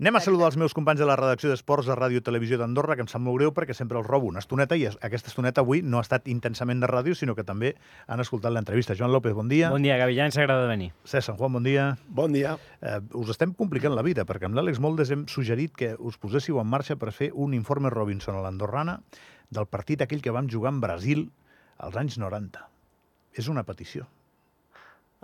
Anem a saludar els meus companys de la redacció d'Esports de Ràdio i Televisió d'Andorra, que em sap molt greu perquè sempre els robo una estoneta i es- aquesta estoneta avui no ha estat intensament de ràdio, sinó que també han escoltat l'entrevista. Joan López, bon dia. Bon dia, Gavi, ja ens agrada venir. César Sant Juan, bon dia. Bon dia. Eh, us estem complicant la vida, perquè amb l'Àlex Moldes hem suggerit que us poséssiu en marxa per fer un informe Robinson a l'Andorrana del partit aquell que vam jugar en Brasil als anys 90. És una petició.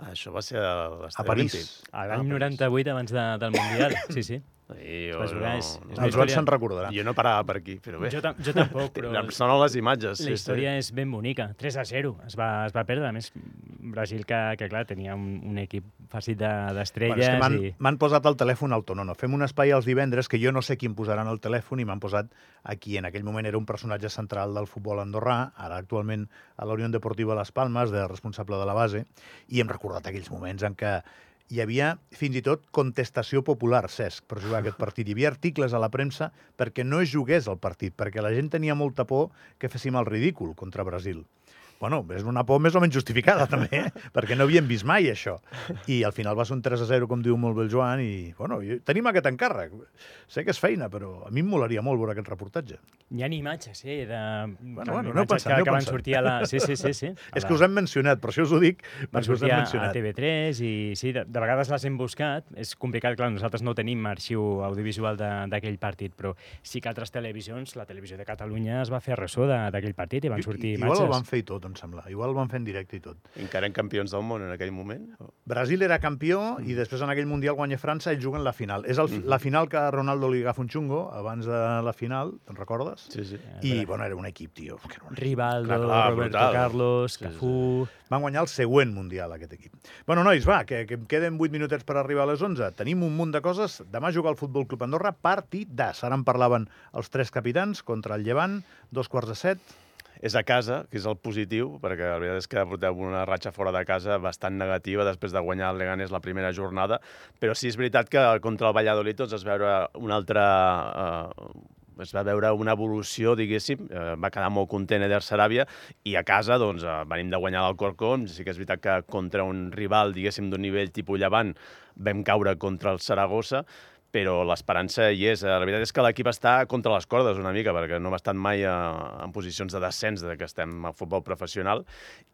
Això va ser a A París. A l'any 98, abans de, del Mundial. Sí, sí. Sí, Va jugar, és- és El Joan se'n recordarà. Jo no parava per aquí, però bé. Jo, jo tampoc, però Em sonen les imatges. la sí, història és ben bonica. 3 a 0. Es va, es va perdre. A més, Brasil, que, que clar, tenia un, un equip de- d'estrelles Bueno, és que m'han i... m'han posat el telèfon al Tonono. Fem un espai els divendres que jo no sé quin posaran el telèfon i m'han posat a qui en aquell moment era un personatge central del futbol andorrà, ara actualment a la Unió Deportiva Les Palmes, de responsable de la base, i hem recordat aquells moments en què hi havia fins i tot contestació popular, Cesc, per jugar aquest partit. Hi havia articles a la premsa perquè no es jugués el partit, perquè la gent tenia molta por que féssim el ridícul contra Brasil. Bueno, és una por més o menys justificada, també, eh? perquè no havíem vist mai això. I al final va ser un 3 a 0, com diu molt bé el Joan, i bueno, jo, tenim aquest encàrrec. Sé que és feina, però a mi em molaria molt veure aquest reportatge. Hi ha imatges, eh? De... Bueno, bueno, aneu pensant, que, aneu que van sortir a la... Sí, sí, sí. sí. A És la- que us hem mencionat, per això us ho dic, van perquè us sortir hem a, a mencionat. TV3 i sí, de, de vegades les hem buscat. És complicat, clar, nosaltres no tenim arxiu audiovisual de- d'aquell partit, però sí que altres televisions, la televisió de Catalunya es va fer ressò de- d'aquell partit i van sortir Igual imatges. el van fer i tot, em sembla. Igual el van fer en directe i tot. Encara en campions del món en aquell moment? Brasil era campió i després en aquell Mundial guanya França i juguen la final. És el, la final que Ronaldo li agafa un xungo abans de la final, te'n recordes? Sí, sí. I, bueno, era un equip, tio. Que era un. Rivaldo, Clar, clar, Roberto brutal. Carlos, Sí, Cafú... Van guanyar el següent Mundial, aquest equip. Bueno, nois, va, que, que em queden 8 minutets per arribar a les 11. Tenim un munt de coses. Demà juga el Futbol Club Andorra, partidàs. Ara en parlaven els tres capitans contra el Llevant, dos quarts de set. És a casa, que és el positiu, perquè la veritat és que porteu una ratxa fora de casa bastant negativa després de guanyar el Leganés la primera jornada, però sí és veritat que contra el Valladolid tots es veure una altra... Eh, es va veure una evolució, diguéssim, eh, va quedar molt content Eder Saràbia, i a casa, doncs, eh, venim de guanyar l'Alcorcón, sí que és veritat que contra un rival, diguéssim, d'un nivell tipus llevant, vam caure contra el Saragossa, però l'esperança hi és. La veritat és que l'equip està contra les cordes una mica, perquè no hem estat mai a, en posicions de descens de que estem al futbol professional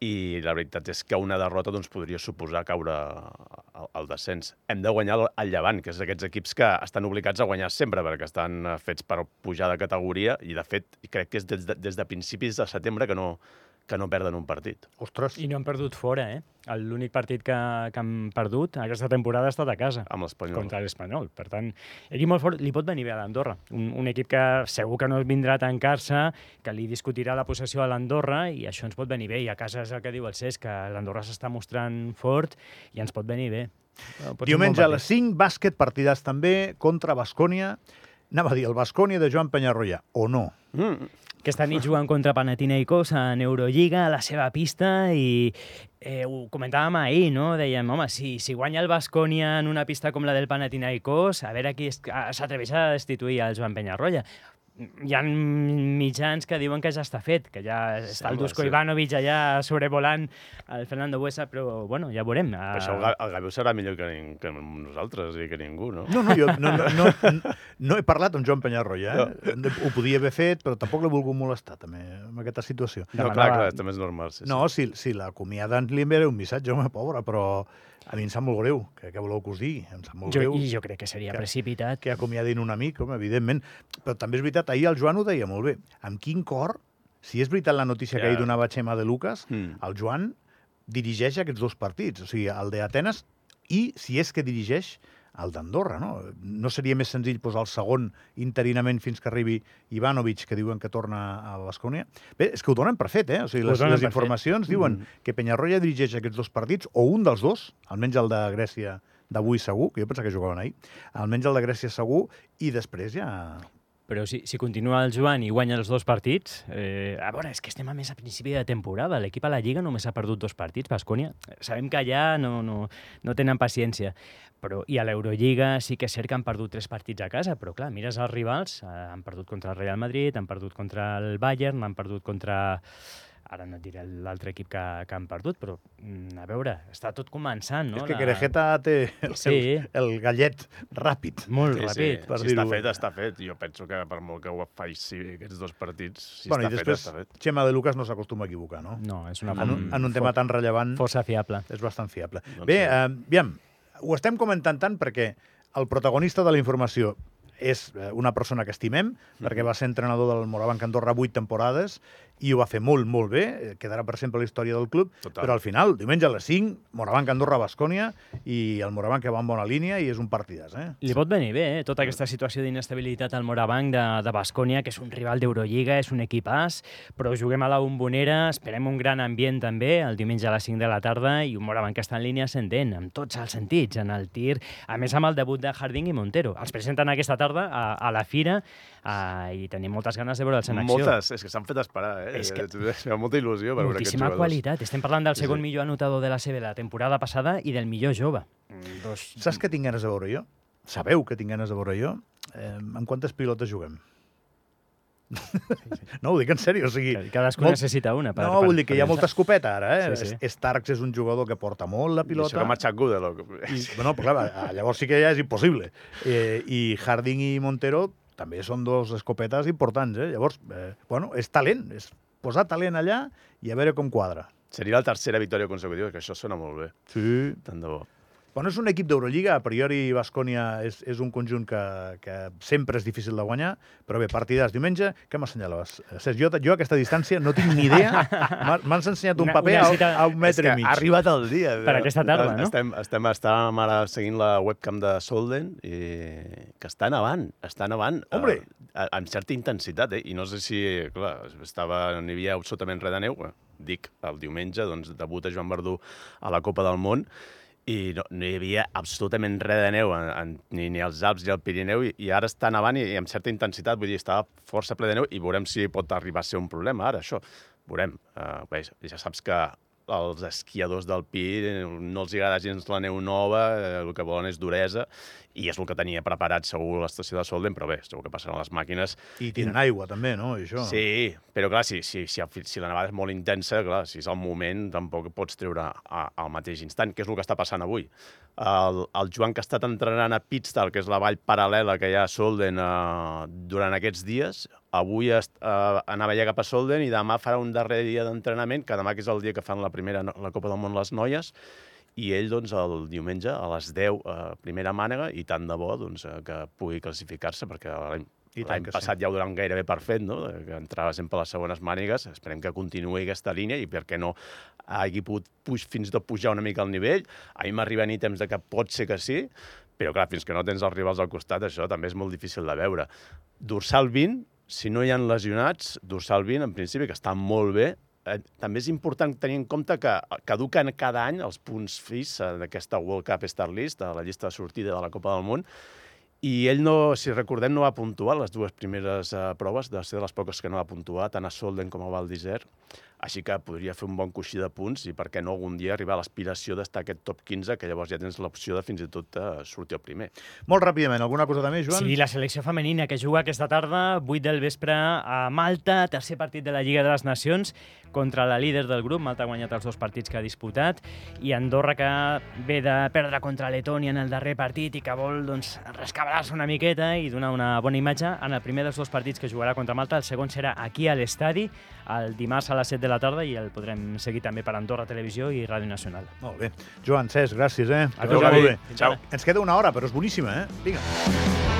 i la veritat és que una derrota doncs, podria suposar caure al, al descens. Hem de guanyar el, Llevant, que és d'aquests equips que estan obligats a guanyar sempre, perquè estan eh, fets per pujar de categoria i, de fet, crec que és des de, des de principis de setembre que no, que no perden un partit. Ostres, I no han perdut fora, eh? L'únic partit que, que han perdut aquesta temporada ha estat a casa. Amb l'Espanyol. contra l'Espanyol. Per tant, equip molt fort, li pot venir bé a l'Andorra. Un, un equip que segur que no vindrà a tancar-se, que li discutirà la possessió a l'Andorra i això ens pot venir bé. I a casa és el que diu el Cesc, que l'Andorra s'està mostrant fort i ens pot venir bé. Pot Diumenge a les 5, bàsquet, partidàs també, contra Bascònia. Anava a dir el Bascònia de Joan Penyarroia, o no? Mm. Aquesta nit juguen contra Panathinaikos en Eurolliga, a la seva pista, i eh, ho comentàvem ahir, no? Dèiem, home, si, si guanya el Bascònia en una pista com la del Panathinaikos, a veure qui s'atreveix a destituir el Joan Penyarroia. Hi ha mitjans que diuen que ja està fet, que ja està el Dusko sí. Ivanovic allà sobrevolant el Fernando Buesa, però, bueno, ja veurem. Per això el, Ah, Ga- el Gaviu serà millor que, que nosaltres i que ningú, no? No, no, jo no, no, no, no he parlat amb Joan Penyarroia, eh? Ho podia haver fet, però tampoc l'he volgut molestar, també, amb aquesta situació. No, clar, Demanava- clar, també és normal. Sí, No, si, si l'acomiaden li enviaré un missatge, home, pobra, però a mi em sap molt greu. Què, què voleu que us digui? Em sap molt jo, greu I jo crec que seria Que- precipitat. que acomiadin un amic, home, evidentment. Però també és veritat, ahir el Joan ho deia molt bé. Amb quin cor, si és veritat la notícia que Ja. ahir donava Xema de Lucas, Mm. el Joan dirigeix aquests dos partits, o sigui, el d'Atenes i, si és que dirigeix, el d'Andorra, no? No seria més senzill posar el segon interinament fins que arribi Ivanovic, que diuen que torna a l'Escònia? Bé, és que ho donen per fet, eh? O sigui, les, les per fet. informacions diuen Mm. que Penyarroia dirigeix aquests dos partits, o un dels dos, almenys el de Grècia d'avui segur, que jo pensava que jugaven ahir, almenys el de Grècia segur, i després ja... Però si, si continua el Joan i guanya els dos partits... Eh, a veure, és que estem a més a principi de temporada. L'equip a la Lliga només ha perdut dos partits, Bascònia. Sabem que allà no, no, no tenen paciència. Però, I a l'Eurolliga sí que és cert que han perdut tres partits a casa, però clar, mires els rivals, eh, han perdut contra el Real Madrid, han perdut contra el Bayern, han perdut contra Ara no et diré l'altre equip que, que han perdut, però mm, a veure, està tot començant, no? És que La- Querejeta té el, Sí. el, el gallet ràpid. Molt Sí, ràpid. sí. per si està fet, està fet. Jo penso que per molt que ho faci aquests dos partits, si bueno, i està després, fet, està fet. Xema de Lucas no s'acostuma a equivocar, no? No, és una En, un, en un tema tan rellevant força fiable. és bastant fiable. Doncs Bé, sí. eh, aviam, ho estem comentant tant perquè el protagonista de la informació és eh, una persona que estimem, perquè va ser entrenador del Morabanc Andorra vuit temporades i ho va fer molt, molt bé, eh, quedarà per sempre a la història del club, Total. però al final, diumenge a les 5, Morabanc Andorra Bascònia i el Morabanc que va en bona línia i és un partidàs, eh? Li pot venir bé, eh? tota aquesta situació d'inestabilitat al Morabanc de, de Bascònia, que és un rival d'Eurolliga, és un equipàs, però juguem a la Bombonera, esperem un gran ambient també, el diumenge a les 5 de la tarda, i un Morabanc que està en línia ascendent, amb tots els sentits, en el tir, a més amb el debut de Harding i Montero. Els presenten aquesta tarda a, a la Fira uh, i tenim moltes ganes de veure'ls en acció. Moltes, és que s'han fet esperar, eh? És que- fa molta il·lusió veure aquests Moltíssima qualitat. Estem parlant del segon sí. millor anotador de la CB de la temporada passada i del millor jove. Mm. Dos... Saps què tinc ganes de veure jo? Sabeu que tinc ganes de veure jo? Eh, en quantes pilotes juguem? no, ho dic en sèrio, o sigui... Cadascú molt- necessita una. Per, no, per, vull dir que hi ha per- molta escopeta ara, eh? Sí, sí. Starks és un jugador que porta molt la I pilota. això que marxat Gudelo. I, bueno, però clar, llavors sí que ja és impossible. Eh, I Harding i Montero també són dos escopetes importants, eh? Llavors, eh, bueno, és talent, és posar talent allà i a veure com quadra. Seria la tercera victòria consecutiva, que això sona molt bé. Sí. Tant de bo. Bueno, és un equip d'Eurolliga, a priori Bascònia és, és un conjunt que, que sempre és difícil de guanyar, però bé, partides diumenge, què m'assenyalaves? Eh, Cesc, jo, jo a aquesta distància no tinc ni idea, M'ha- m'han ensenyat un Una- paper una a, cita- a un metre és i mig. ha arribat el dia. Per aquesta tarda, no? Estem, estem, estàvem ara seguint la webcam de Solden, i que està nevant, està nevant. Hombre! Eh, amb certa intensitat, eh? I no sé si, clar, estava, n'hi havia absolutament res de neu. eh, Dic, el diumenge, doncs, debuta Joan Verdú a la Copa del Món, i no, no hi havia absolutament res de neu, en, en, ni, ni als Alps ni al Pirineu, i, i ara està nevant i, i amb certa intensitat, vull dir, estava força ple de neu, i veurem si pot arribar a ser un problema ara, això. Veurem. Uh, bé, ja saps que els esquiadors del Pi no els agrada gens la neu nova, eh, el que volen és duresa, i és el que tenia preparat segur l'estació de Solden, però bé, segur que passaran les màquines. I tiren aigua, també, no? I això. Sí, però clar, si, si, si, si la nevada és molt intensa, clar, si és el moment, tampoc pots treure a, al mateix instant, que és el que està passant avui. El, el Joan que ha estat entrenant a Pitstal, que és la vall paral·lela que hi ha a Solden eh, durant aquests dies, avui est, eh, anava ja cap a Solden i demà farà un darrer dia d'entrenament, que demà que és el dia que fan la primera la Copa del Món les noies, i ell, doncs, el diumenge a les 10, eh, primera mànega, i tant de bo doncs, eh, que pugui classificar-se, perquè l'any que sí. passat ja ho donen gairebé per fet, no? De que entrava sempre a les segones mànigues. Esperem que continuï aquesta línia i perquè no hagi pogut puix, fins tot pujar una mica el nivell. A mi m'arriben ítems de que pot ser que sí, però clar, fins que no tens els rivals al costat, això també és molt difícil de veure. Dorsal 20, si no hi han lesionats, dorsal 20, en principi, que està molt bé, eh, també és important tenir en compte que caduquen cada any els punts FIS eh, d'aquesta World Cup Star List, de la llista de sortida de la Copa del Món, i ell, no, si recordem, no va puntuar les dues primeres uh, proves, de ser de les poques que no va puntuar, tant a Solden com a Val d'Isère. Així que podria fer un bon coixí de punts i, per què no, algun dia arribar a l'aspiració d'estar aquest top 15, que llavors ja tens l'opció de fins i tot uh, sortir el primer. Molt ràpidament, alguna cosa també, Joan? Sí, la selecció femenina que juga aquesta tarda, 8 del vespre a Malta, tercer partit de la Lliga de les Nacions, contra la líder del grup. Malta ha guanyat els dos partits que ha disputat, i Andorra que ve de perdre contra Letònia en el darrer partit i que vol doncs, rescabrar-se una miqueta i donar una bona imatge en el primer dels dos partits que jugarà contra Malta. El segon serà aquí a l'estadi, el dimarts a les 7 de la tarda, i el podrem seguir també per Andorra Televisió i Ràdio Nacional. Molt bé. Joan, Cesc, gràcies, eh? A tu. Ens queda una hora, però és boníssima, eh? Vinga.